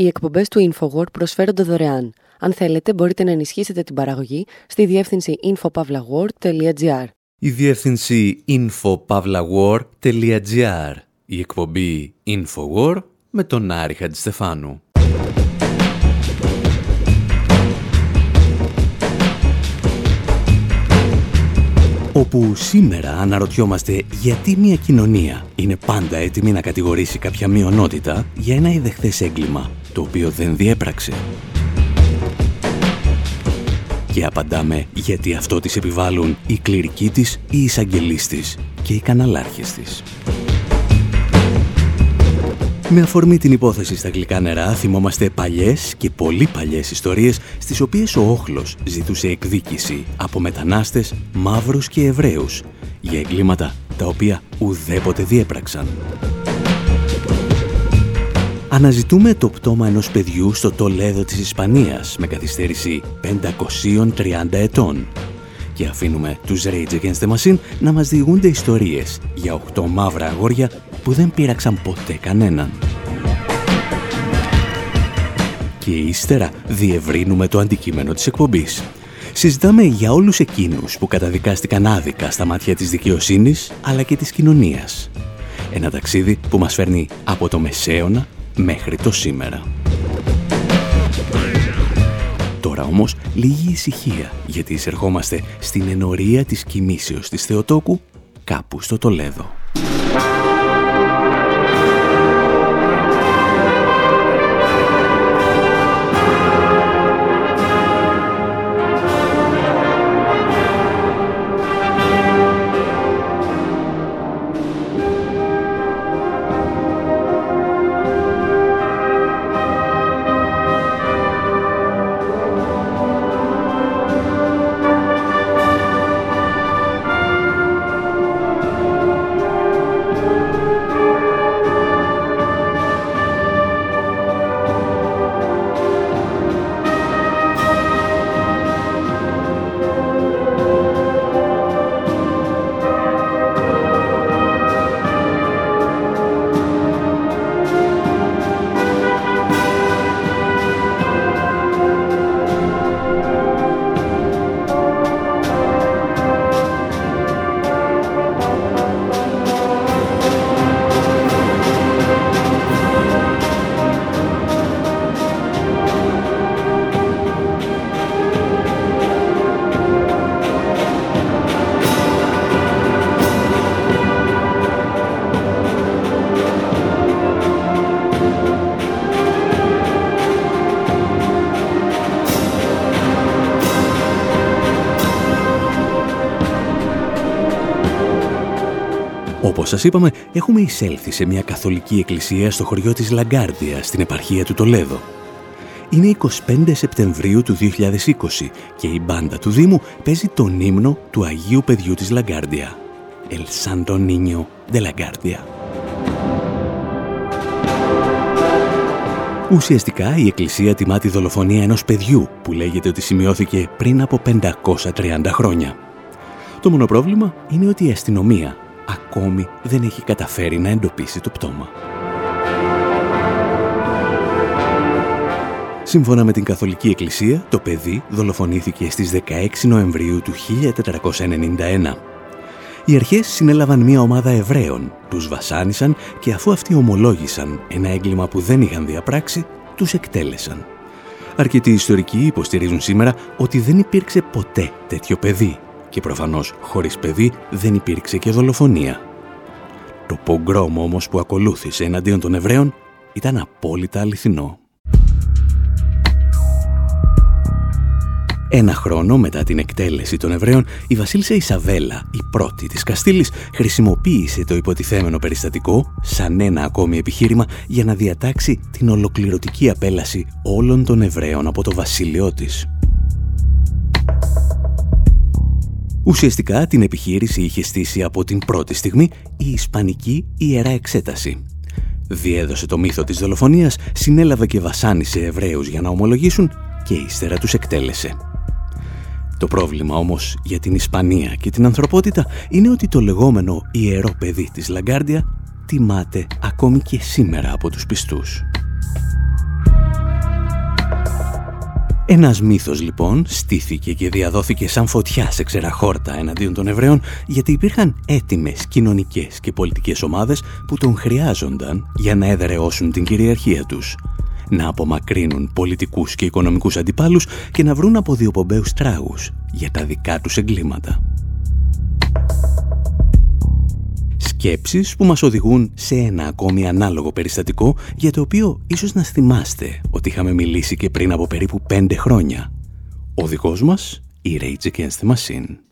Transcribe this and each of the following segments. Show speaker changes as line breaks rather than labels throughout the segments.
Οι εκπομπές του InfoWord προσφέρονται δωρεάν. Αν θέλετε, μπορείτε να ενισχύσετε την παραγωγή στη διεύθυνση infopavlagor.gr.
Η διεύθυνση infopavlagor.gr. Η εκπομπή InfoWord με τον Άρη Χατζηστεφάνου. όπου σήμερα αναρωτιόμαστε γιατί μια κοινωνία είναι πάντα έτοιμη να κατηγορήσει κάποια μειονότητα για ένα ιδεχθές έγκλημα, το οποίο δεν διέπραξε. Και απαντάμε γιατί αυτό της επιβάλλουν οι κληρικοί της, οι εισαγγελείς της και οι καναλάρχες της. Με αφορμή την υπόθεση στα γλυκά νερά θυμόμαστε παλιές και πολύ παλιές ιστορίες στις οποίες ο όχλος ζητούσε εκδίκηση από μετανάστες, μαύρους και Εβραίους για εγκλήματα τα οποία ουδέποτε διέπραξαν. Αναζητούμε το πτώμα ενός παιδιού στο Τολέδο της Ισπανίας με καθυστέρηση 530 ετών και αφήνουμε τους Rage Against the Machine να μας διηγούνται ιστορίες για 8 μαύρα αγόρια που δεν πείραξαν ποτέ κανέναν. Και ύστερα διευρύνουμε το αντικείμενο της εκπομπής. Συζητάμε για όλους εκείνους που καταδικάστηκαν άδικα στα μάτια της δικαιοσύνης αλλά και της κοινωνίας. Ένα ταξίδι που μας φέρνει από το μεσαίωνα μέχρι το σήμερα. Τώρα όμως λίγη ησυχία γιατί εισερχόμαστε στην ενορία της κοιμήσεως της Θεοτόκου κάπου στο Τολέδο. Σας είπαμε, έχουμε εισέλθει σε μια καθολική εκκλησία στο χωριό της Λαγκάρδια, στην επαρχία του Τολέδο. Είναι 25 Σεπτεμβρίου του 2020 και η μπάντα του Δήμου παίζει τον ύμνο του Αγίου Παιδιού της Λαγκάρδια. El Santo Niño de La Ουσιαστικά η Εκκλησία τιμά τη δολοφονία ενός παιδιού που λέγεται ότι σημειώθηκε πριν από 530 χρόνια. Το μόνο πρόβλημα είναι ότι η αστυνομία ακόμη δεν έχει καταφέρει να εντοπίσει το πτώμα. Σύμφωνα με την Καθολική Εκκλησία, το παιδί δολοφονήθηκε στις 16 Νοεμβρίου του 1491. Οι αρχές συνέλαβαν μια ομάδα Εβραίων, τους βασάνισαν και αφού αυτοί ομολόγησαν ένα έγκλημα που δεν είχαν διαπράξει, τους εκτέλεσαν. Αρκετοί ιστορικοί υποστηρίζουν σήμερα ότι δεν υπήρξε ποτέ τέτοιο παιδί και προφανώς χωρίς παιδί δεν υπήρξε και δολοφονία. Το πογκρόμ όμως που ακολούθησε εναντίον των Εβραίων ήταν απόλυτα αληθινό. Ένα χρόνο μετά την εκτέλεση των Εβραίων, η βασίλισσα Ισαβέλα, η πρώτη της Καστήλης, χρησιμοποίησε το υποτιθέμενο περιστατικό σαν ένα ακόμη επιχείρημα για να διατάξει την ολοκληρωτική απέλαση όλων των Εβραίων από το βασίλειό της. Ουσιαστικά την επιχείρηση είχε στήσει από την πρώτη στιγμή η Ισπανική Ιερά Εξέταση. Διέδωσε το μύθο της δολοφονίας, συνέλαβε και βασάνισε Εβραίους για να ομολογήσουν και ύστερα τους εκτέλεσε. Το πρόβλημα όμως για την Ισπανία και την ανθρωπότητα είναι ότι το λεγόμενο ιερό παιδί της Λαγκάρντια τιμάται ακόμη και σήμερα από τους πιστούς.
Ένας μύθος λοιπόν στήθηκε και διαδόθηκε σαν φωτιά σε ξεραχόρτα εναντίον των Εβραίων γιατί υπήρχαν έτοιμες κοινωνικές και πολιτικές ομάδες που τον χρειάζονταν για να εδραιώσουν την κυριαρχία τους να απομακρύνουν πολιτικούς και οικονομικούς αντιπάλους και να βρουν από διοπομπαίους τράγους για τα δικά τους εγκλήματα. Σκέψεις που μας οδηγούν σε ένα ακόμη ανάλογο περιστατικό για το οποίο ίσως να θυμάστε ότι είχαμε μιλήσει και πριν από περίπου πέντε χρόνια. Ο δικός μας, η Rage Against the Machine.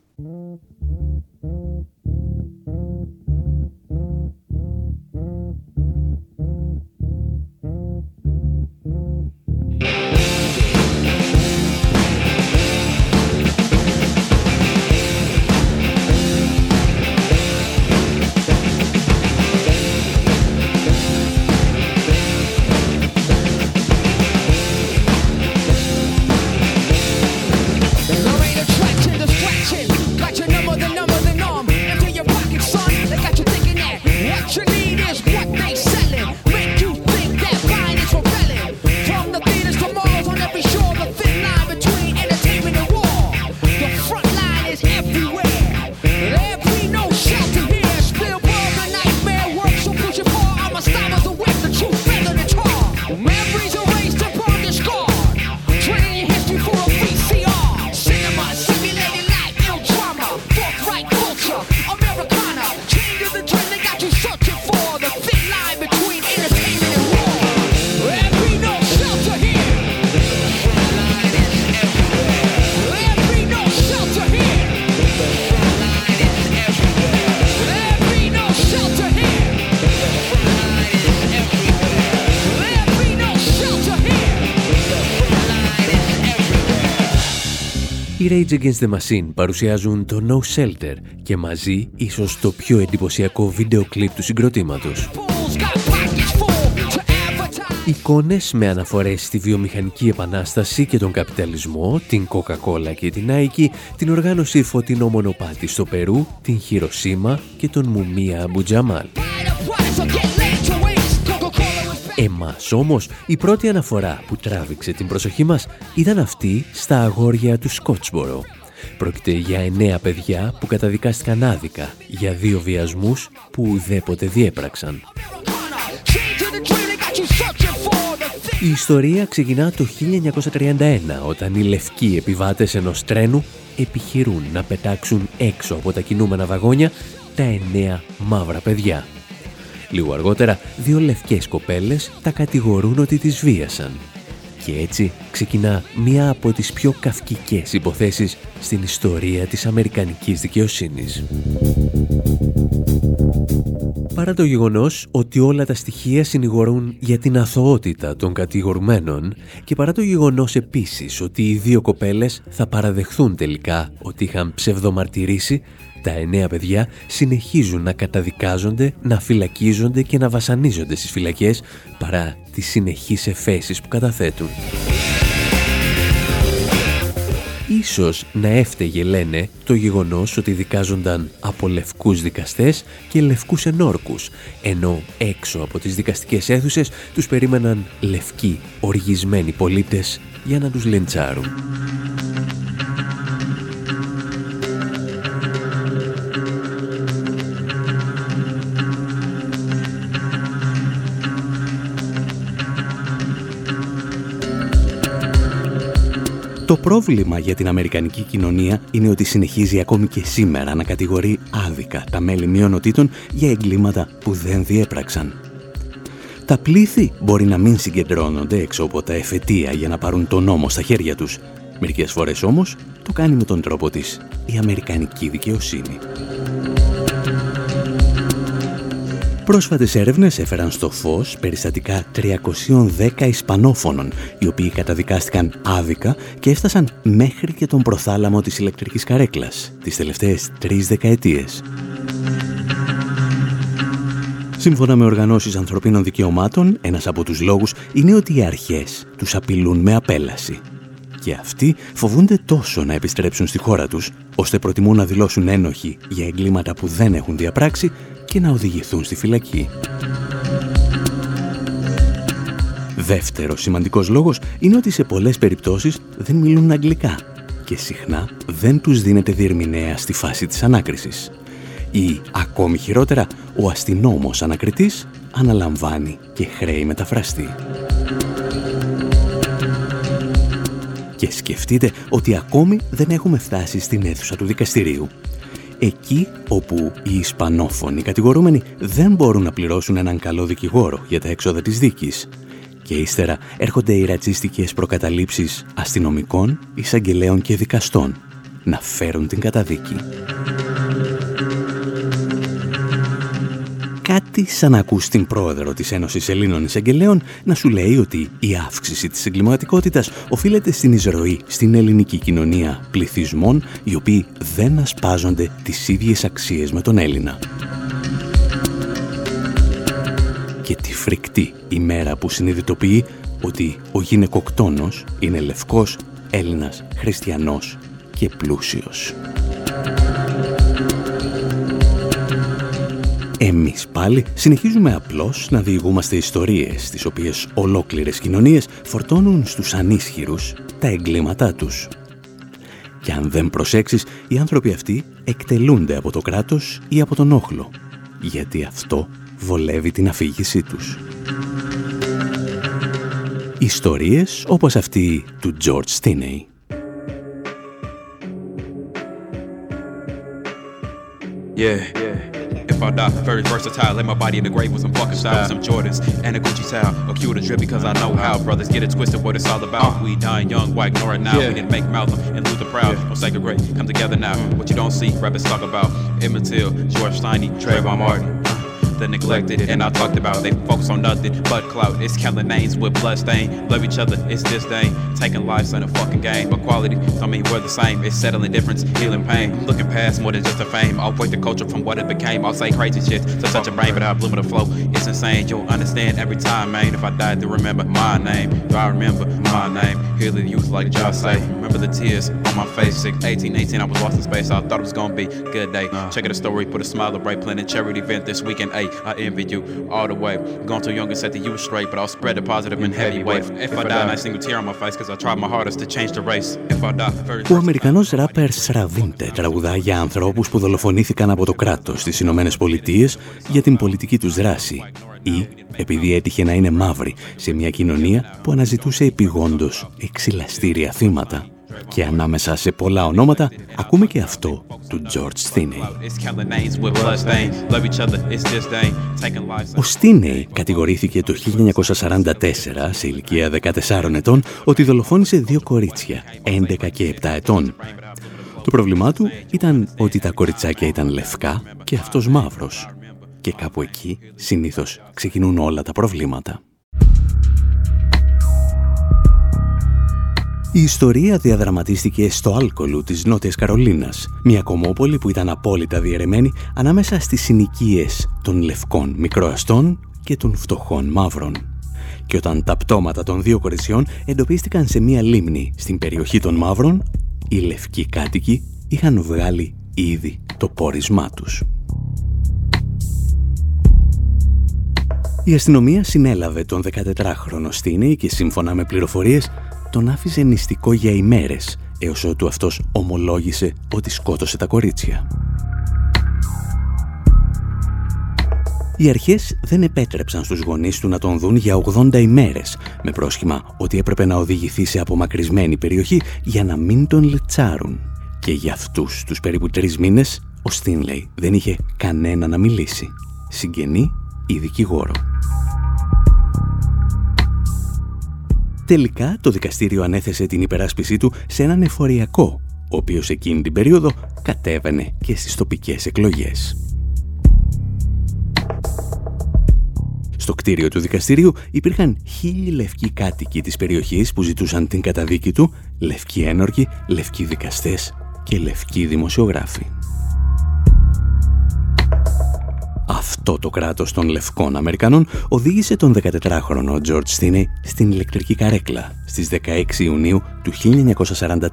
Rage Against the Machine παρουσιάζουν το No Shelter και μαζί ίσως το πιο εντυπωσιακό βίντεο κλιπ του συγκροτήματος. Εικόνες με αναφορές στη βιομηχανική επανάσταση και τον καπιταλισμό, την Coca-Cola και την Nike, την οργάνωση φωτεινό μονοπάτι στο Περού, την Χειροσύμα και τον Μουμία Αμπουτζαμάλ. Εμάς όμως η πρώτη αναφορά που τράβηξε την προσοχή μας ήταν αυτή στα αγόρια του Σκότσμπορο. Πρόκειται για εννέα παιδιά που καταδικάστηκαν άδικα για δύο βιασμούς που ουδέποτε διέπραξαν. Η ιστορία ξεκινά το 1931 όταν οι λευκοί επιβάτες ενός τρένου επιχειρούν να πετάξουν έξω από τα κινούμενα βαγόνια τα εννέα μαύρα παιδιά. Λίγο αργότερα, δύο λευκές κοπέλες τα κατηγορούν ότι τις βίασαν. Και έτσι ξεκινά μία από τις πιο καυκικές υποθέσεις στην ιστορία της Αμερικανικής δικαιοσύνης. Παρά το γεγονός ότι όλα τα στοιχεία συνηγορούν για την αθωότητα των κατηγορουμένων και παρά το γεγονός επίσης ότι οι δύο κοπέλες θα παραδεχθούν τελικά ότι είχαν ψευδομαρτυρήσει τα εννέα παιδιά συνεχίζουν να καταδικάζονται, να φυλακίζονται και να βασανίζονται στις φυλακές παρά τις συνεχείς εφέσεις που καταθέτουν. Ίσως να έφταιγε, λένε, το γεγονός ότι δικάζονταν από λευκούς δικαστές και λευκούς ενόρκους, ενώ έξω από τις δικαστικές αίθουσες τους περίμεναν λευκοί, οργισμένοι πολίτες για να τους λεντσάρουν. Πρόβλημα για την Αμερικανική κοινωνία είναι ότι συνεχίζει ακόμη και σήμερα να κατηγορεί άδικα τα μέλη μειονοτήτων για εγκλήματα που δεν διέπραξαν. Τα πλήθη μπορεί να μην συγκεντρώνονται έξω από τα εφετεία για να πάρουν τον νόμο στα χέρια τους. Μερικές φορές όμως το κάνει με τον τρόπο της η Αμερικανική δικαιοσύνη. Πρόσφατες έρευνες έφεραν στο φως περιστατικά 310 Ισπανόφωνων, οι οποίοι καταδικάστηκαν άδικα και έφτασαν μέχρι και τον προθάλαμο της ηλεκτρικής καρέκλας τις τελευταίες τρεις δεκαετίες. Σύμφωνα με οργανώσεις ανθρωπίνων δικαιωμάτων, ένας από τους λόγους είναι ότι οι αρχές τους απειλούν με απέλαση. Και αυτοί φοβούνται τόσο να επιστρέψουν στη χώρα τους, ώστε προτιμούν να δηλώσουν ένοχοι για εγκλήματα που δεν έχουν διαπράξει και να οδηγηθούν στη φυλακή.
δεύτερος σημαντικός λόγος είναι ότι σε πολλές περιπτώσεις δεν μιλούν αγγλικά και συχνά δεν τους δίνεται διερμηνέα στη φάση της ανάκρισης. Ή, ακόμη χειρότερα, ο αστυνόμος ανακριτής αναλαμβάνει και χρέη μεταφραστή. Και σκεφτείτε ότι ακόμη δεν έχουμε φτάσει στην αίθουσα του δικαστηρίου. Εκεί όπου οι Ισπανόφωνοι κατηγορούμενοι δεν μπορούν να πληρώσουν έναν καλό δικηγόρο για τα έξοδα της δίκης. Και ύστερα έρχονται οι ρατσιστικές προκαταλήψεις αστυνομικών, εισαγγελέων και δικαστών να φέρουν την καταδίκη. Κάτι σαν να ακούς την πρόεδρο της Ένωσης Ελλήνων Εισαγγελέων να σου λέει ότι η αύξηση της εγκληματικότητας οφείλεται στην εισρωή στην ελληνική κοινωνία πληθυσμών οι οποίοι δεν ασπάζονται τις ίδιες αξίες με τον Έλληνα. Και τη φρικτή ημέρα που συνειδητοποιεί ότι ο γυναικοκτόνος είναι λευκός, Έλληνας, χριστιανός και πλούσιος. Εμείς πάλι συνεχίζουμε απλώς να διηγούμαστε ιστορίες τις οποίες ολόκληρες κοινωνίες φορτώνουν στους ανίσχυρους τα εγκλήματά τους. Και αν δεν προσέξεις, οι άνθρωποι αυτοί εκτελούνται από το κράτος ή από τον όχλο, γιατί αυτό βολεύει την αφήγησή τους. Ιστορίες όπως αυτή του George Stinney.
Yeah. If I die. Very versatile, lay my body in the grave with some fucking style, some Jordans and a Gucci towel. Or cue the drip because I know how. Brothers get it twisted, what it's all about. We dying young, why ignore it now? We didn't make Malcolm and Luther proud. Yeah. No sacred great, come together now. What you don't see, rappers talk about. Emmett Till, George Steiny, Trayvon Martin the neglected. And I talked about they focus on nothing but clout. It's killing names with bloodstain. Love each other, it's this thing. Taking lives in a fucking game. But quality, I mean, we're the same. It's settling difference, healing pain. Looking past more than just a fame. I'll break the culture from what it became. I'll say crazy shit to such a brain, but I bloom the flow. It's insane. You'll understand every time, man. If I died to remember my name, do I remember my name? Hear the youth like Josh say. Remember the tears on my face. 6, 18, 18, I was lost in space. I thought it was gonna be a good day. Uh. Check out the story, put a smile, a bright plan, charity event this weekend. Hey, I envy you all the way. Going too young and set the you straight, but I'll spread the positive and heavyweight. If I die, I single tear on my face, cause I tried my hardest to change the race. If I die, very... Ο Αμερικανός ράπερ Σραβίντε τραγουδά για ανθρώπους που δολοφονήθηκαν από το κράτος στις Ηνωμένες Πολιτείες για την πολιτική τους δράση ή επειδή έτυχε να είναι μαύρη σε μια κοινωνία που αναζητούσε επιγόντως εξυλαστήρια θύματα. Και ανάμεσα σε πολλά ονόματα ακούμε και αυτό του George Stinney. Ο Stinney κατηγορήθηκε το 1944 σε ηλικία 14 ετών ότι δολοφόνησε δύο κορίτσια, 11 και 7 ετών. Το πρόβλημά του ήταν ότι τα κοριτσάκια ήταν λευκά και αυτός μαύρος. Και κάπου εκεί συνήθως ξεκινούν όλα τα προβλήματα. Η ιστορία διαδραματίστηκε στο Άλκολου της Νότιας Καρολίνας, μια κομμόπολη που ήταν απόλυτα διαιρεμένη ανάμεσα στις συνοικίες των λευκών μικροαστών και των φτωχών μαύρων. Και όταν τα πτώματα των δύο κοριτσιών εντοπίστηκαν σε μια λίμνη στην περιοχή των μαύρων, οι λευκοί κάτοικοι είχαν βγάλει ήδη το πόρισμά τους. Η αστυνομία συνέλαβε τον 14χρονο Στίνη και σύμφωνα με πληροφορίες τον άφησε νηστικό για ημέρες, έως ότου αυτός ομολόγησε ότι σκότωσε τα κορίτσια. Οι αρχές δεν επέτρεψαν στους γονείς του να τον δουν για 80 ημέρες, με πρόσχημα ότι έπρεπε να οδηγηθεί σε απομακρυσμένη περιοχή για να μην τον λετσάρουν. Και για αυτούς τους περίπου τρεις μήνες, ο Στίνλεϊ δεν είχε κανένα να μιλήσει. Συγγενή ή δικηγόρο. Τελικά το δικαστήριο ανέθεσε την υπεράσπιση του σε έναν εφοριακό, ο οποίος εκείνη την περίοδο κατέβαινε και στις τοπικές εκλογές. Στο κτίριο του δικαστηρίου υπήρχαν χίλιοι λευκοί κάτοικοι της περιοχής που ζητούσαν την καταδίκη του, λευκοί ένορκοι, λευκοί δικαστές και λευκοί δημοσιογράφοι. Αυτό το κράτος των λευκών Αμερικανών οδήγησε τον 14χρονο George Stinney στην ηλεκτρική καρέκλα στις 16 Ιουνίου του 1944.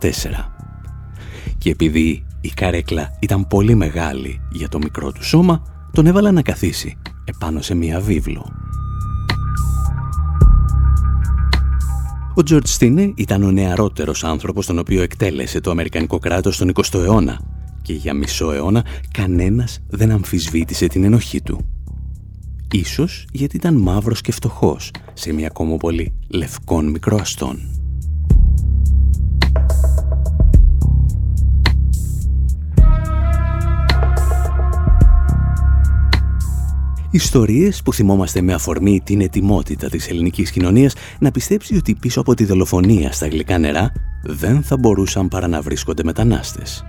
Και επειδή η καρέκλα ήταν πολύ μεγάλη για το μικρό του σώμα, τον έβαλα να καθίσει επάνω σε μία βίβλο.
Ο Τζορτ Στίνε ήταν ο νεαρότερος άνθρωπος τον οποίο εκτέλεσε το Αμερικανικό κράτος στον 20ο αιώνα και για μισό αιώνα κανένας δεν αμφισβήτησε την ενοχή του. Ίσως γιατί ήταν μαύρος και φτωχός σε μια κομμόπολη λευκών μικροαστών. Ιστορίες που θυμόμαστε με αφορμή την ετοιμότητα της ελληνικής κοινωνίας να πιστέψει ότι πίσω από τη δολοφονία στα γλυκά νερά δεν θα μπορούσαν παρά να βρίσκονται μετανάστες.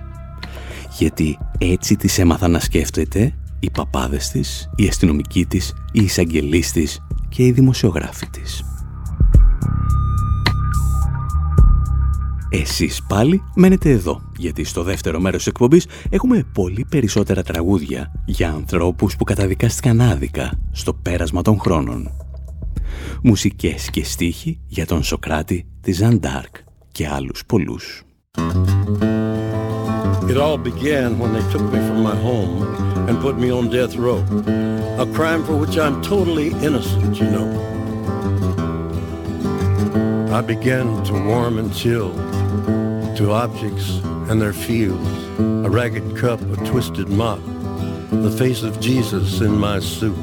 Γιατί έτσι τις έμαθαν να σκέφτεται οι παπάδες της, οι αστυνομικοί της, οι εισαγγελείς της και οι δημοσιογράφοι της. Εσείς πάλι μένετε εδώ, γιατί στο δεύτερο μέρος της εκπομπής έχουμε πολύ περισσότερα τραγούδια για ανθρώπους που καταδικάστηκαν άδικα στο πέρασμα των χρόνων. Μουσικές και στίχοι για τον Σοκράτη, τη Ζαντάρκ και άλλους πολλούς. It all began when they took me from my home and put me on death row. A crime for which I'm totally innocent, you know. I began to warm and chill to objects and their fields, a ragged cup, a twisted mop, the face of Jesus in my soup,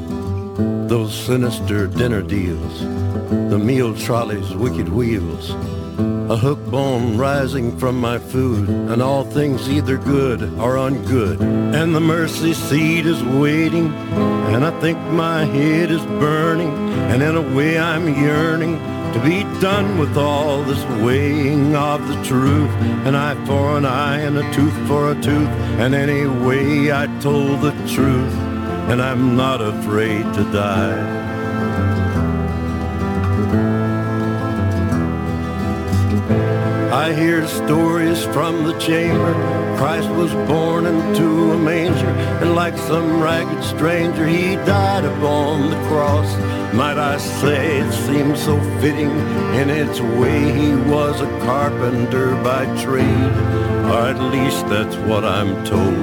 those sinister dinner deals, the meal trolley's wicked wheels, a hook bone rising from my food, and all things either good or ungood. And the mercy seat is waiting, and I think my head is burning, and in a way I'm yearning to be done with all this weighing of the truth. An eye for an eye and a tooth for a tooth. And anyway, I told the truth, and I'm not afraid to die. I hear stories from the chamber. Christ was born into a manger, and like some ragged stranger, he died upon the cross. Might I say it seems so fitting in its way he was a carpenter by trade, or at least that's what I'm told.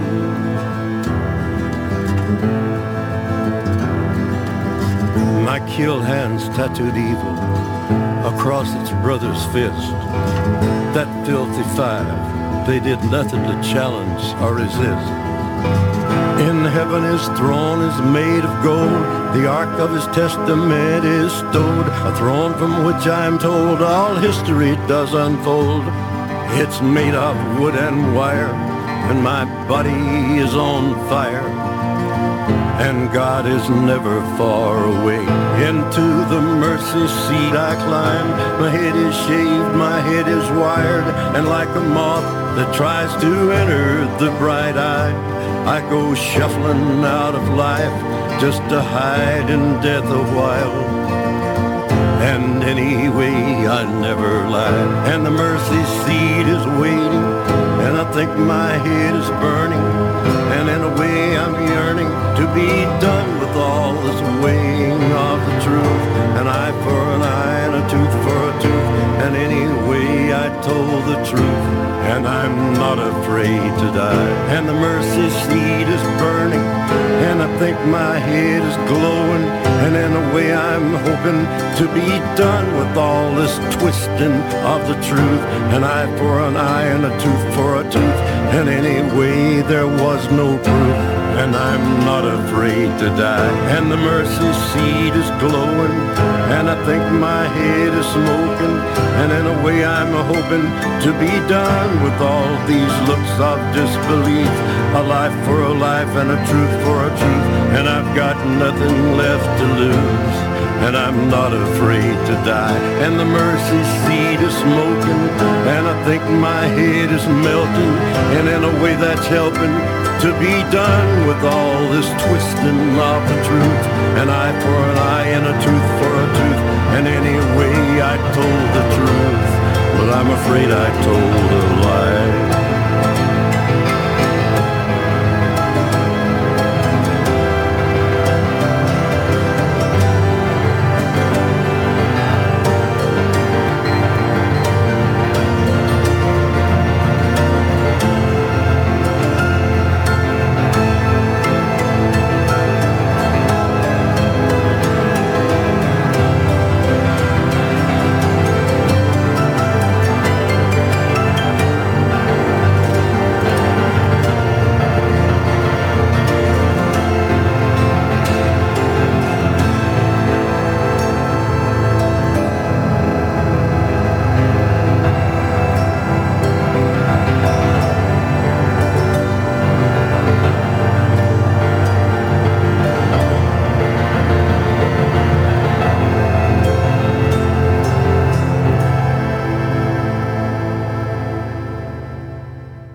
My killed hands tattooed evil across its brother's fist. That filthy five, they did nothing to challenge or resist. In heaven his throne is made of gold, the ark of his testament is stowed, a throne from which I'm told all history does unfold. It's made of wood and wire, and my body is on fire. And God is never far away. Into the mercy seat I climb. My head is shaved, my head is wired, and like a moth that tries to enter the bright eye. I go shuffling out of life just to hide in death a while. And anyway, I never lie. And the mercy seat is waiting, and I think my head is burning. And in a way, I'm yearning to be done with all this weighing of the truth. An eye for an eye and a tooth for a tooth. And anyway, I told the truth and I'm not afraid to die. And the mercy seat is burning, and I think my head is glowing, and in a way I'm hoping to be done with all this twisting of the truth. An eye for an eye and a tooth for a tooth, and anyway there was no proof and I'm not afraid to die. And the mercy seat is glowing, and I think my head is smoking, and in a way I'm hoping to be done with all these looks of disbelief. A life for a life and a truth for a truth, and I've got nothing left to lose. And I'm not afraid to die. And the mercy seat is smoking, and I think my head is melting, and in a way that's helping to be done with all this twisting of the truth. An eye for an eye and a tooth for a tooth. And anyway, I told the truth, but I'm afraid I told a lie.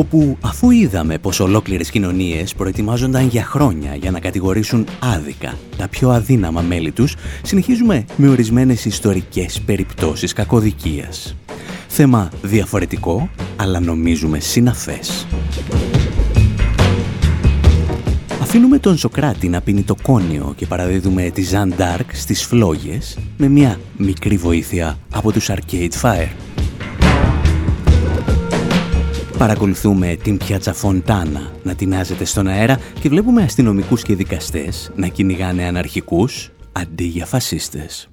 Όπου αφού είδαμε πως ολόκληρες κοινωνίες προετοιμάζονταν για χρόνια για να κατηγορήσουν άδικα τα πιο αδύναμα μέλη τους, συνεχίζουμε με ορισμένες ιστορικές περιπτώσεις κακοδικίας. Θέμα διαφορετικό, αλλά νομίζουμε συναφές. Αφήνουμε τον Σοκράτη να πίνει το κόνιο και παραδίδουμε τη Ζαν Ντάρκ στις φλόγες με μια μικρή βοήθεια από τους Arcade Fire. Παρακολουθούμε την πιάτσα Φοντάνα να τεινάζεται στον αέρα και βλέπουμε αστυνομικούς και δικαστές να κυνηγάνε αναρχικούς αντί για φασίστες.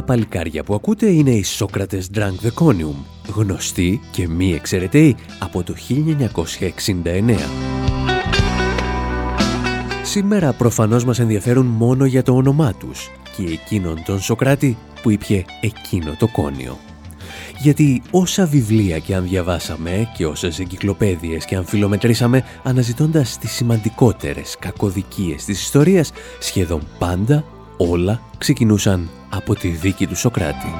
Τα παλικάρια που ακούτε είναι οι Σόκρατες Drunk the Conium, γνωστοί και μη εξαιρεταίοι από το 1969. Σήμερα προφανώς μας ενδιαφέρουν μόνο για το όνομά τους και εκείνον τον Σοκράτη που ήπιε εκείνο το κόνιο. Γιατί όσα βιβλία και αν διαβάσαμε και όσες εγκυκλοπαίδειες και αν φιλομετρήσαμε αναζητώντας τις σημαντικότερες κακοδικίες της ιστορίας, σχεδόν πάντα όλα ξεκινούσαν από τη δίκη του Σοκράτη.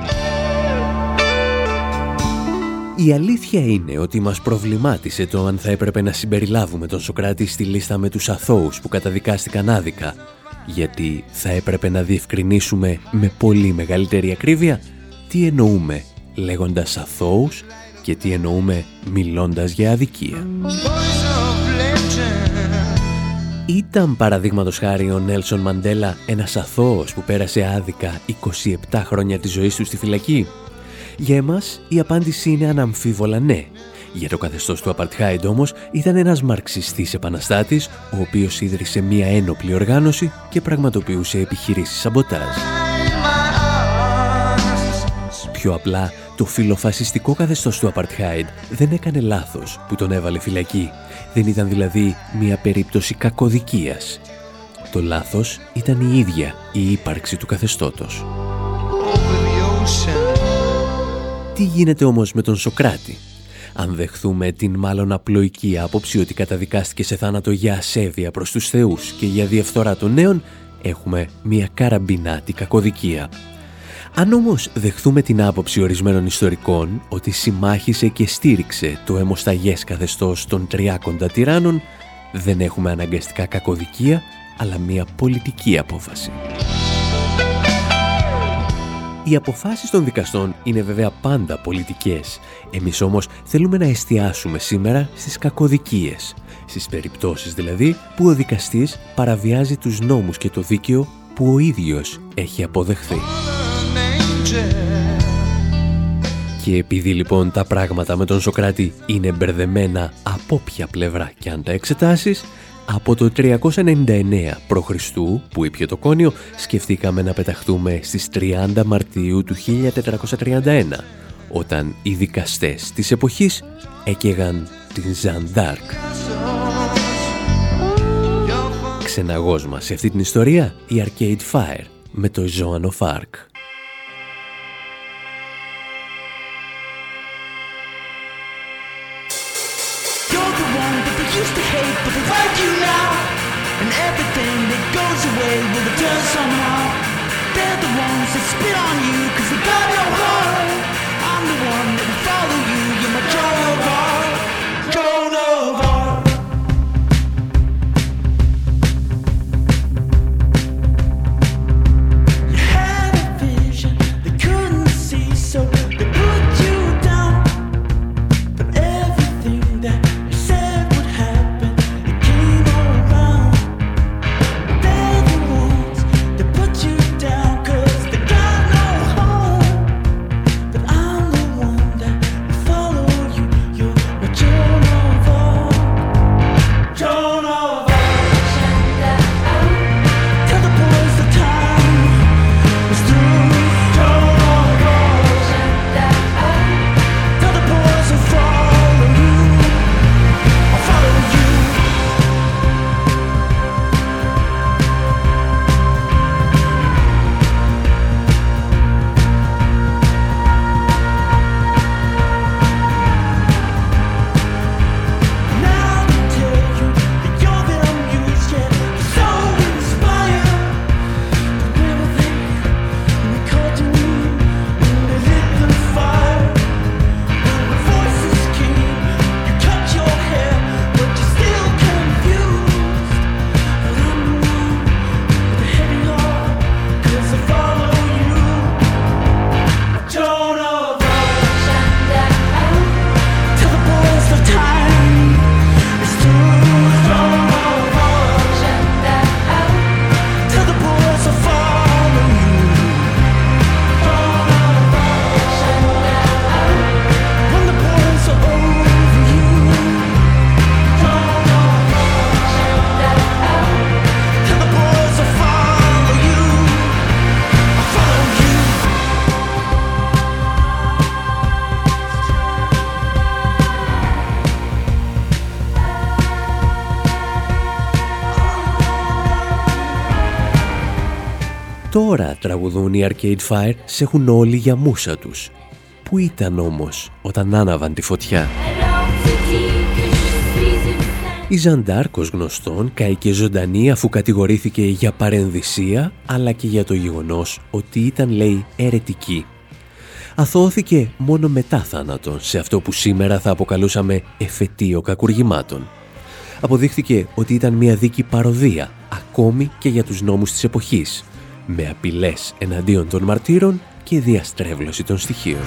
Η αλήθεια είναι ότι μας προβλημάτισε το αν θα έπρεπε να συμπεριλάβουμε τον Σοκράτη στη λίστα με τους αθώους που καταδικάστηκαν άδικα, γιατί θα έπρεπε να διευκρινίσουμε με πολύ μεγαλύτερη ακρίβεια τι εννοούμε λέγοντας αθώους και τι εννοούμε μιλώντας για αδικία. Ήταν παραδείγματος χάρη ο Νέλσον Μαντέλα ένας αθώος που πέρασε άδικα 27 χρόνια της ζωής του στη φυλακή; Για εμάς η απάντηση είναι αναμφίβολα ναι. Για το καθεστώς του Απαρτχάιντ όμως ήταν ένας μαρξιστής επαναστάτης ο οποίος ίδρυσε μια ένοπλη οργάνωση και πραγματοποιούσε επιχειρήσεις σαμποτάζ. Πιο απλά, το φιλοφασιστικό καθεστώς του Απαρτχάιντ δεν έκανε λάθος που τον έβαλε φυλακή δεν ήταν δηλαδή μια περίπτωση κακοδικίας. Το λάθος ήταν η ίδια η ύπαρξη του καθεστώτος. Τι γίνεται όμως με τον Σοκράτη; Αν δεχθούμε την μάλλον απλοϊκή άποψη ότι καταδικάστηκε σε θάνατο για ασέβεια προς τους θεούς και για διαφθορά των νέων, έχουμε μια καραμπινάτη κακοδικία. Αν όμως δεχθούμε την άποψη ορισμένων ιστορικών ότι συμμάχησε και στήριξε το αιμοσταγές καθεστώς των τριάκοντα τυράννων, δεν έχουμε αναγκαστικά κακοδικία, αλλά μια πολιτική απόφαση. Οι αποφάσεις των δικαστών είναι βέβαια πάντα πολιτικές. Εμείς όμως θέλουμε να εστιάσουμε σήμερα στις κακοδικίες, στις περιπτώσεις δηλαδή που ο δικαστής παραβιάζει τους νόμους και το δίκαιο που ο ίδιος έχει αποδεχθεί. Και επειδή λοιπόν τα πράγματα με τον Σοκράτη είναι μπερδεμένα από ποια πλευρά και αν τα εξετάσεις, από το 399 π.Χ. που ήπια το κόνιο, σκεφτήκαμε να πεταχτούμε στις 30 Μαρτίου του 1431, όταν οι δικαστές της εποχής έκαιγαν την Ζαντάρκ. Ξεναγός μας σε αυτή την ιστορία, η Arcade Fire με το Joan of Τώρα τραγουδούν οι Arcade Fire, σε έχουν όλοι για μουσα τους. Πού ήταν όμως όταν άναβαν τη φωτιά; Η Ζαντάρκος γνωστόν καήκε ζωντανή αφού κατηγορήθηκε για παρενδυσία αλλά και για το γεγονός ότι ήταν λέει αιρετική. Αθώθηκε μόνο μετά θάνατον σε αυτό που σήμερα θα αποκαλούσαμε εφετείο κακουργημάτων. Αποδείχθηκε ότι ήταν μια δίκη παροδία ακόμη και για τους νόμους της εποχής με απειλές εναντίον των μαρτύρων και διαστρέβλωση των στοιχείων.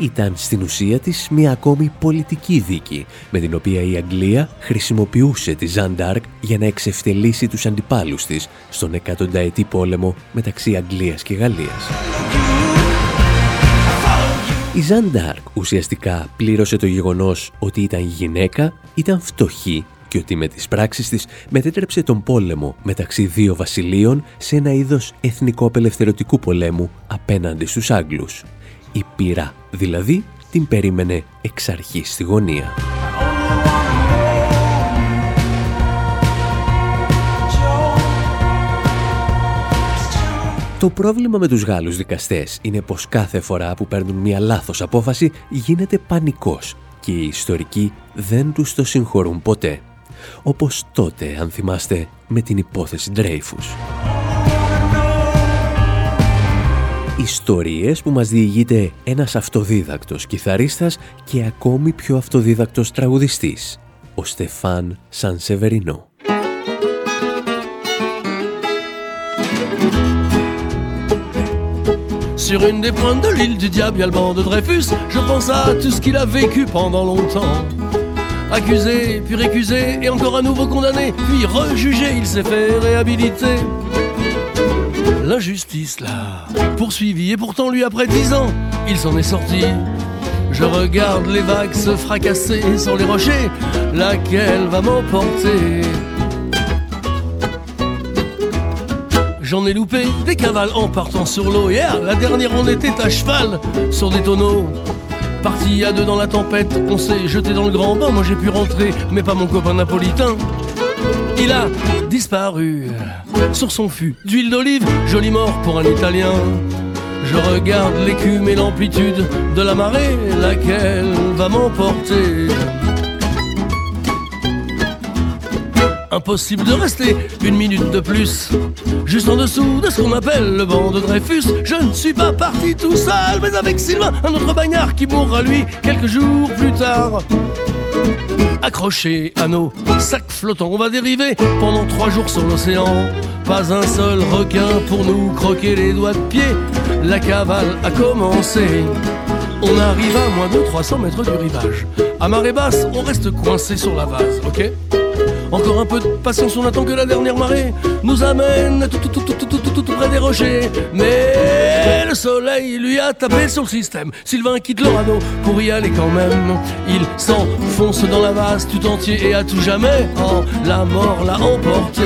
Ήταν στην ουσία της μια ακόμη πολιτική δίκη, με την οποία η Αγγλία χρησιμοποιούσε τη Ζαν Ντάρκ για να εξευτελίσει τους αντιπάλους της στον εκατονταετή πόλεμο μεταξύ Αγγλίας και Γαλλίας. Η Ζαν Ντάρκ ουσιαστικά πλήρωσε το γεγονός ότι ήταν γυναίκα, ήταν φτωχή και ότι με τις πράξεις της μετέτρεψε τον πόλεμο μεταξύ δύο βασιλείων σε ένα είδος εθνικό-απελευθερωτικού πολέμου απέναντι στους Άγγλους. Η πείρα δηλαδή την περίμενε εξ αρχής στη γωνία. Το πρόβλημα με τους Γάλλους δικαστές είναι πως κάθε φορά που παίρνουν μια λάθος απόφαση γίνεται πανικός και οι ιστορικοί δεν τους το συγχωρούν ποτέ. Όπως τότε, αν θυμάστε, με την υπόθεση Ντρέιφους. Ιστορίες που μας διηγείται ένας αυτοδίδακτος κιθαρίστας και ακόμη πιο αυτοδίδακτος τραγουδιστής, ο Στεφάν Σανσεβερινό.
Sur une des pointes de l'île du diable, il y a le banc de Dreyfus. Je pense à tout ce qu'il a vécu pendant longtemps. Accusé, puis récusé, et encore à nouveau condamné, puis rejugé, il s'est fait réhabiliter. L'injustice l'a poursuivi, et pourtant lui, après dix ans, il s'en est sorti. Je regarde les vagues se fracasser sur les rochers, laquelle va m'emporter? J'en ai loupé des cavales en partant sur l'eau. Hier, la dernière, on était à cheval sur des tonneaux. Parti à deux dans la tempête, on s'est jeté dans le grand bain. Moi j'ai pu rentrer, mais pas mon copain napolitain. Il a disparu sur son fût d'huile d'olive, joli mort pour un Italien. Je regarde l'écume et l'amplitude de la marée, laquelle va m'emporter. Impossible de rester une minute de plus. Juste en dessous de ce qu'on appelle le banc de Dreyfus. Je ne suis pas parti tout seul, mais avec Sylvain, un autre bagnard qui mourra lui quelques jours plus tard. Accrochés à nos sacs flottants, on va dériver pendant trois jours sur l'océan. Pas un seul requin pour nous croquer les doigts de pied. La cavale a commencé. On arrive à moins de 300 mètres du rivage. À marée basse, on reste coincé sur la vase, ok? Encore un peu de patience, on attend que la dernière marée nous amène tout, tout, tout, tout, près des rochers. Mais le soleil lui a tapé sur le système. Sylvain quitte le radeau pour y aller quand même. Il s'enfonce dans la vase tout entier et à tout jamais. Oh, la mort l'a emporté.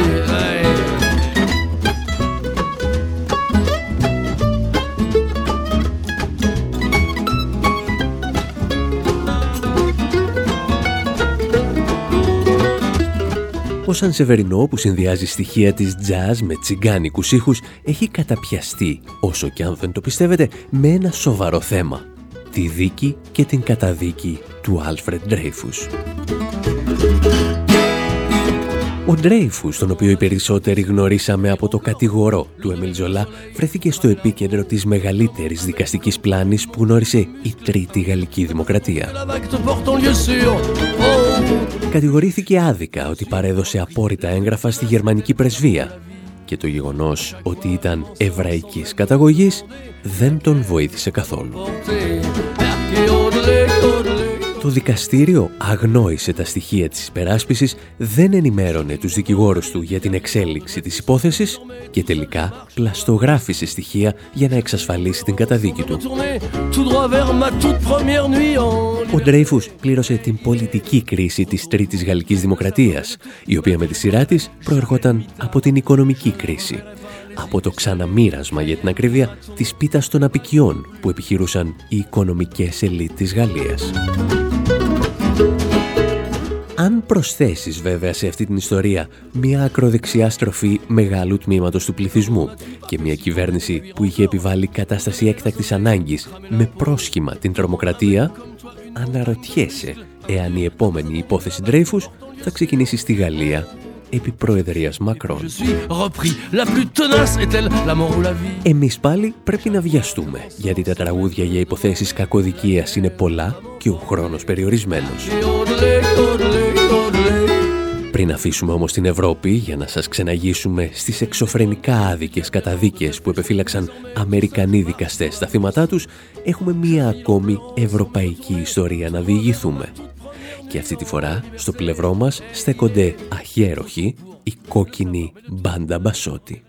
Ο Sanseverino που συνδυάζει στοιχεία της jazz με τσιγκάνικους ήχους έχει καταπιαστεί, όσο και αν δεν το πιστεύετε, με ένα σοβαρό θέμα. Τη δίκη και την καταδίκη του Άλφρεντ Ντρέιφους. Ο Ντρέιφους, τον οποίο οι περισσότεροι γνωρίσαμε από το κατηγορώ του Εμίλ Ζολά, βρέθηκε στο επίκεντρο της μεγαλύτερης δικαστικής πλάνης που γνώρισε η Τρίτη Γαλλική Δημοκρατία.
La vague te porte en lieu sûr. Oh,
Κατηγορήθηκε άδικα ότι παρέδωσε απόρριτα έγγραφα στη γερμανική πρεσβεία και το γεγονός ότι ήταν εβραϊκής καταγωγής δεν τον βοήθησε καθόλου.
Et au-delà, au-delà.
Το δικαστήριο αγνόησε τα στοιχεία της υπεράσπισης, δεν ενημέρωνε τους δικηγόρους του για την εξέλιξη της υπόθεσης και τελικά πλαστογράφησε στοιχεία για να εξασφαλίσει την καταδίκη του.
Tourné tout droit vers ma toute première nuit en
Ο Ντρέιφους πλήρωσε την πολιτική κρίση της Τρίτης Γαλλικής Δημοκρατίας, η οποία με τη σειρά της προερχόταν από την οικονομική κρίση. Από το ξαναμοίρασμα για την ακρίβεια της πίτας των απικιών που επιχειρούσαν οι οικονομικές ελίτ της Γαλλίας. Αν προσθέσεις βέβαια σε αυτή την ιστορία μια ακροδεξιά στροφή μεγάλου τμήματος του πληθυσμού και μια κυβέρνηση που είχε επιβάλει κατάσταση έκτακτης ανάγκης με πρόσχημα την τρομοκρατία, αναρωτιέσαι εάν η επόμενη υπόθεση Ντρέιφους θα ξεκινήσει στη Γαλλία επί προεδρίας Μακρόν.
Je suis repris. La plus tenace est-elle la mort ou la vie;
Εμείς πάλι πρέπει να βιαστούμε, γιατί τα τραγούδια για υποθέσεις κακοδικίας είναι πολλά και ο χρόνος περιορισμένος.
Et au-delà, au-delà, au-delà.
Πριν αφήσουμε όμως την Ευρώπη για να σας ξεναγήσουμε στις εξωφρενικά άδικες καταδίκες που επεφύλαξαν Αμερικανοί δικαστές στα θύματά τους, έχουμε μία ακόμη ευρωπαϊκή ιστορία να διηγηθούμε. Και αυτή τη φορά στο πλευρό μας στέκονται αχιέροχοι οι κόκκινοι μπάντα μπασότη.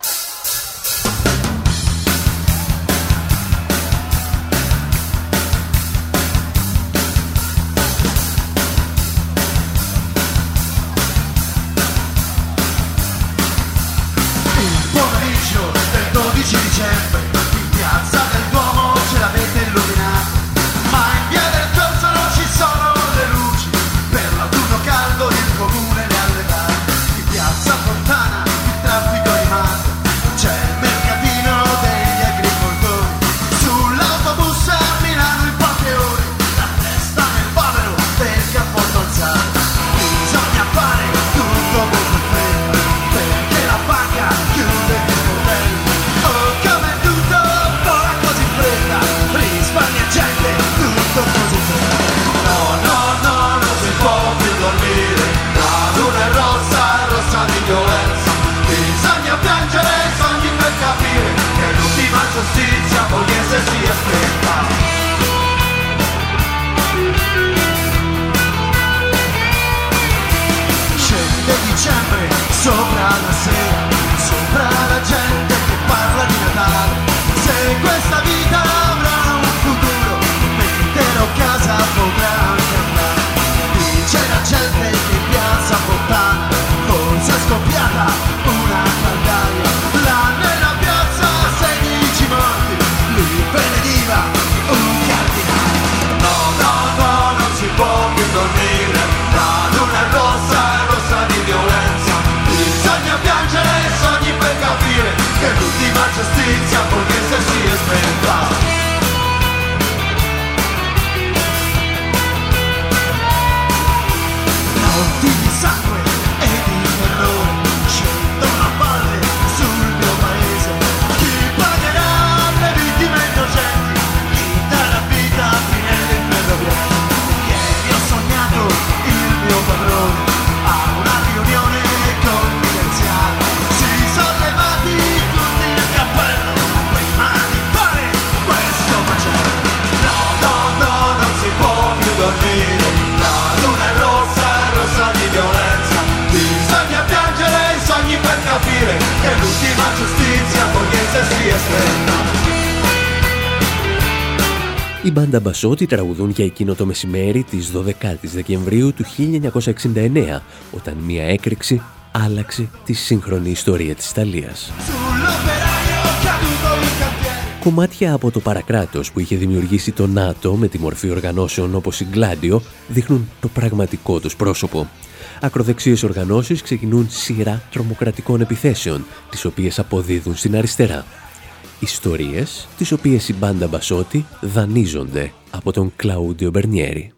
Μπάντα Μπασότη τραγουδούν για εκείνο το μεσημέρι της 12ης Δεκεμβρίου του 1969, όταν μία έκρηξη άλλαξε τη σύγχρονη ιστορία της Ιταλίας. Κομμάτια από το παρακράτος που είχε δημιουργήσει το ΝΑΤΟ με τη μορφή οργανώσεων όπως η Γκλάντιο δείχνουν το πραγματικό τους πρόσωπο. Ακροδεξίες οργανώσεις ξεκινούν σειρά τρομοκρατικών επιθέσεων, τις οποίες αποδίδουν στην αριστερά. Ιστορίες τις οποίες η μπάντα Μπασότη δανείζονται από τον Κλαούντιο Μπερνιέρη.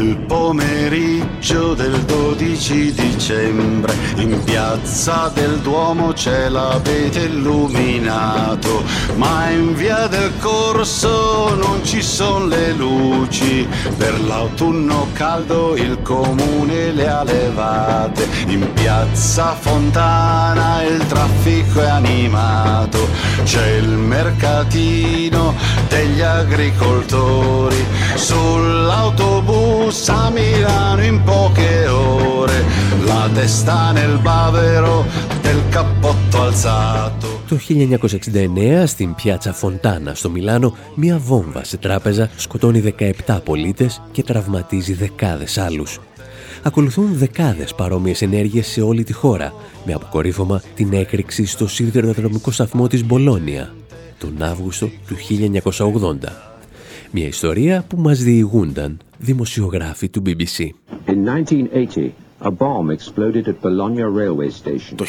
Il pomeriggio del 12 dicembre in piazza del Duomo ce l'avete illuminato, ma in via del corso non ci sono le luci, per l'autunno caldo il comune le ha levate, in piazza Fontana il traffico è animato, c'è il mercatino degli agricoltori, sull'autobus a Milano in poche ore, la testa nel bavero del cappotto alzato.
Το 1969 στην πιάτσα Φοντάνα στο Μιλάνο μια βόμβα σε τράπεζα σκοτώνει 17 πολίτες και τραυματίζει δεκάδες άλλους. Ακολουθούν δεκάδες παρόμοιες ενέργειες σε όλη τη χώρα με αποκορύφωμα την έκρηξη στο σιδηροδρομικό σταθμό της Μπολόνια τον Αύγουστο του 1980. Μια ιστορία που μας διηγούνταν δημοσιογράφοι του BBC.
In 1980, a bomb exploded at Bologna railway station.
Το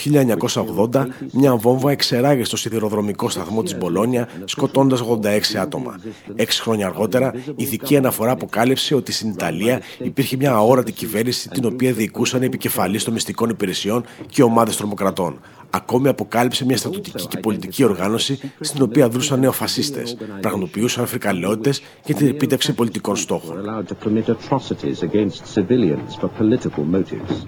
1980, μια βόμβα εξεράγει στο σιδηροδρομικό σταθμό της Μπολόνια, σκοτώντας 86 άτομα. Έξι χρόνια αργότερα, η ειδική αναφορά αποκάλυψε ότι στην Ιταλία υπήρχε μια αόρατη κυβέρνηση την οποία διοικούσαν οι επικεφαλείς των μυστικών υπηρεσιών και ομάδες τρομοκρατών. Ακόμη αποκάλυψε μια στρατιωτική και πολιτική οργάνωση στην οποία δρούσαν νεοφασίστες, πραγματοποιούσαν φρικαλαιότητες και την επίτευξη πολιτικών
were
στόχων.
allowed to commit atrocities against civilians for political motives.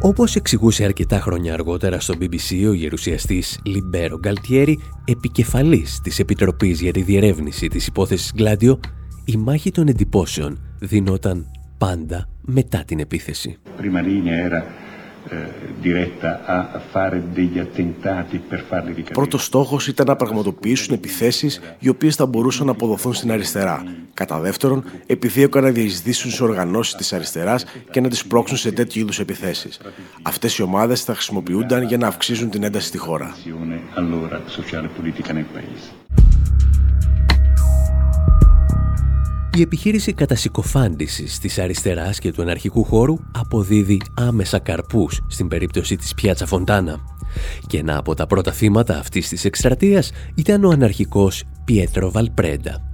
Όπως εξηγούσε αρκετά χρόνια αργότερα στο BBC ο γερουσιαστής Λιμπέρο Γκαλτιέρη, επικεφαλής της Επιτροπής για τη Διερεύνηση της υπόθεσης Γκλάντιο, η μάχη των εντυπώσεων δινόταν πάντα μετά την επίθεση.
prima linea era eh, diretta a fare degli attentati per farli ricadere.
Πρώτος στόχος ήταν να πραγματοποιήσουν επιθέσεις οι οποίες θα μπορούσαν να αποδοθούν στην αριστερά. Κατά δεύτερον, επιδίωκαν να διεισδύσουν σε οργανώσεις της αριστεράς και να τις πρόξουν σε τέτοιου είδους επιθέσεις. Αυτές οι ομάδες θα χρησιμοποιούνταν για να αυξήσουν την ένταση στη χώρα.
Η επιχείρηση κατασυκοφάντησης της αριστεράς και του αναρχικού χώρου αποδίδει άμεσα καρπούς στην περίπτωση της Πιάτσα Φοντάνα. Και ένα από τα πρώτα θύματα αυτής της εκστρατείας ήταν ο αναρχικός Πιέτρο Βαλπρέντα.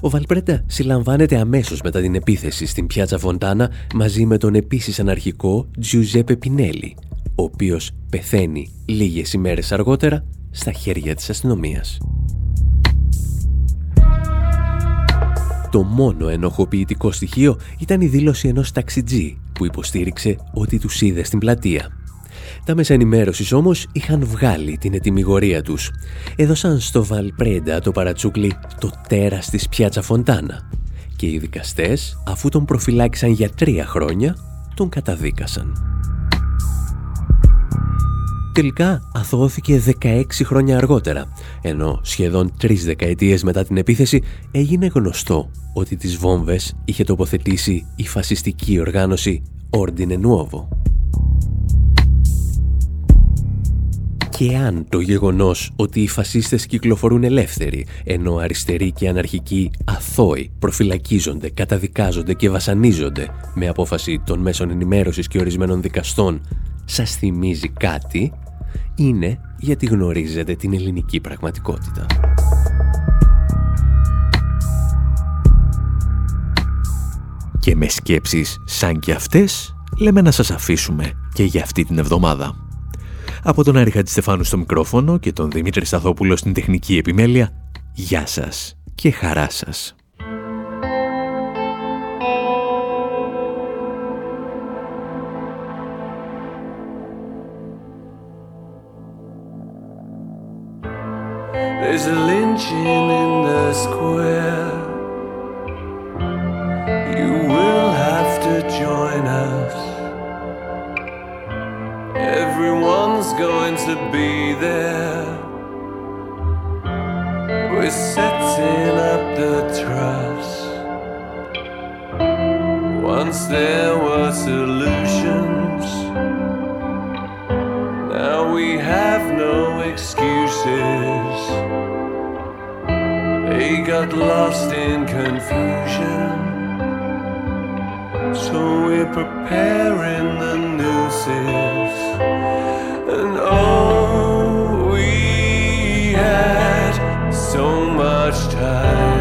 Ο Βαλπρέντα συλλαμβάνεται αμέσως μετά την επίθεση στην Πιάτσα Φοντάνα μαζί με τον επίσης αναρχικό Τζιουζέπε Πινέλη, ο οποίος πεθαίνει λίγες ημέρες αργότερα στα χέρια της αστυνομίας. Το μόνο ενοχοποιητικό στοιχείο ήταν η δήλωση ενός ταξιτζή που υποστήριξε ότι τους είδε στην πλατεία. Τα μέσα ενημέρωσης όμως είχαν βγάλει την ετοιμιγορία τους. Έδωσαν στο Βαλπρέντα το παρατσούκλι το τέρας της πιάτσα Φοντάνα και οι δικαστές αφού τον προφυλάκησαν για τρία χρόνια τον καταδίκασαν. Τελικά αθώθηκε 16 χρόνια αργότερα, ενώ σχεδόν τρεις δεκαετίες μετά την επίθεση έγινε γνωστό ότι τις βόμβες είχε τοποθετήσει η φασιστική οργάνωση Ordine Nuovo. Και αν το γεγονός ότι οι φασίστες κυκλοφορούν ελεύθεροι, ενώ αριστεροί και αναρχικοί αθώοι προφυλακίζονται, καταδικάζονται και βασανίζονται με απόφαση των μέσων ενημέρωσης και ορισμένων δικαστών, σας θυμίζει κάτι, είναι γιατί γνωρίζετε την ελληνική πραγματικότητα. Και με σκέψεις σαν και αυτές, λέμε να σας αφήσουμε και για αυτή την εβδομάδα. Από τον Άρη Χατζηστεφάνου στο μικρόφωνο και τον Δημήτρη Σταθόπουλο στην τεχνική επιμέλεια, γεια σας και χαρά σας.
There's a lynching in the square. You will have to join us.
Everyone's going to be there. We're setting up the trust. Once there were solutions. Now we have no excuses. Got lost in confusion. So we're preparing the nooses. And oh, we had so much time.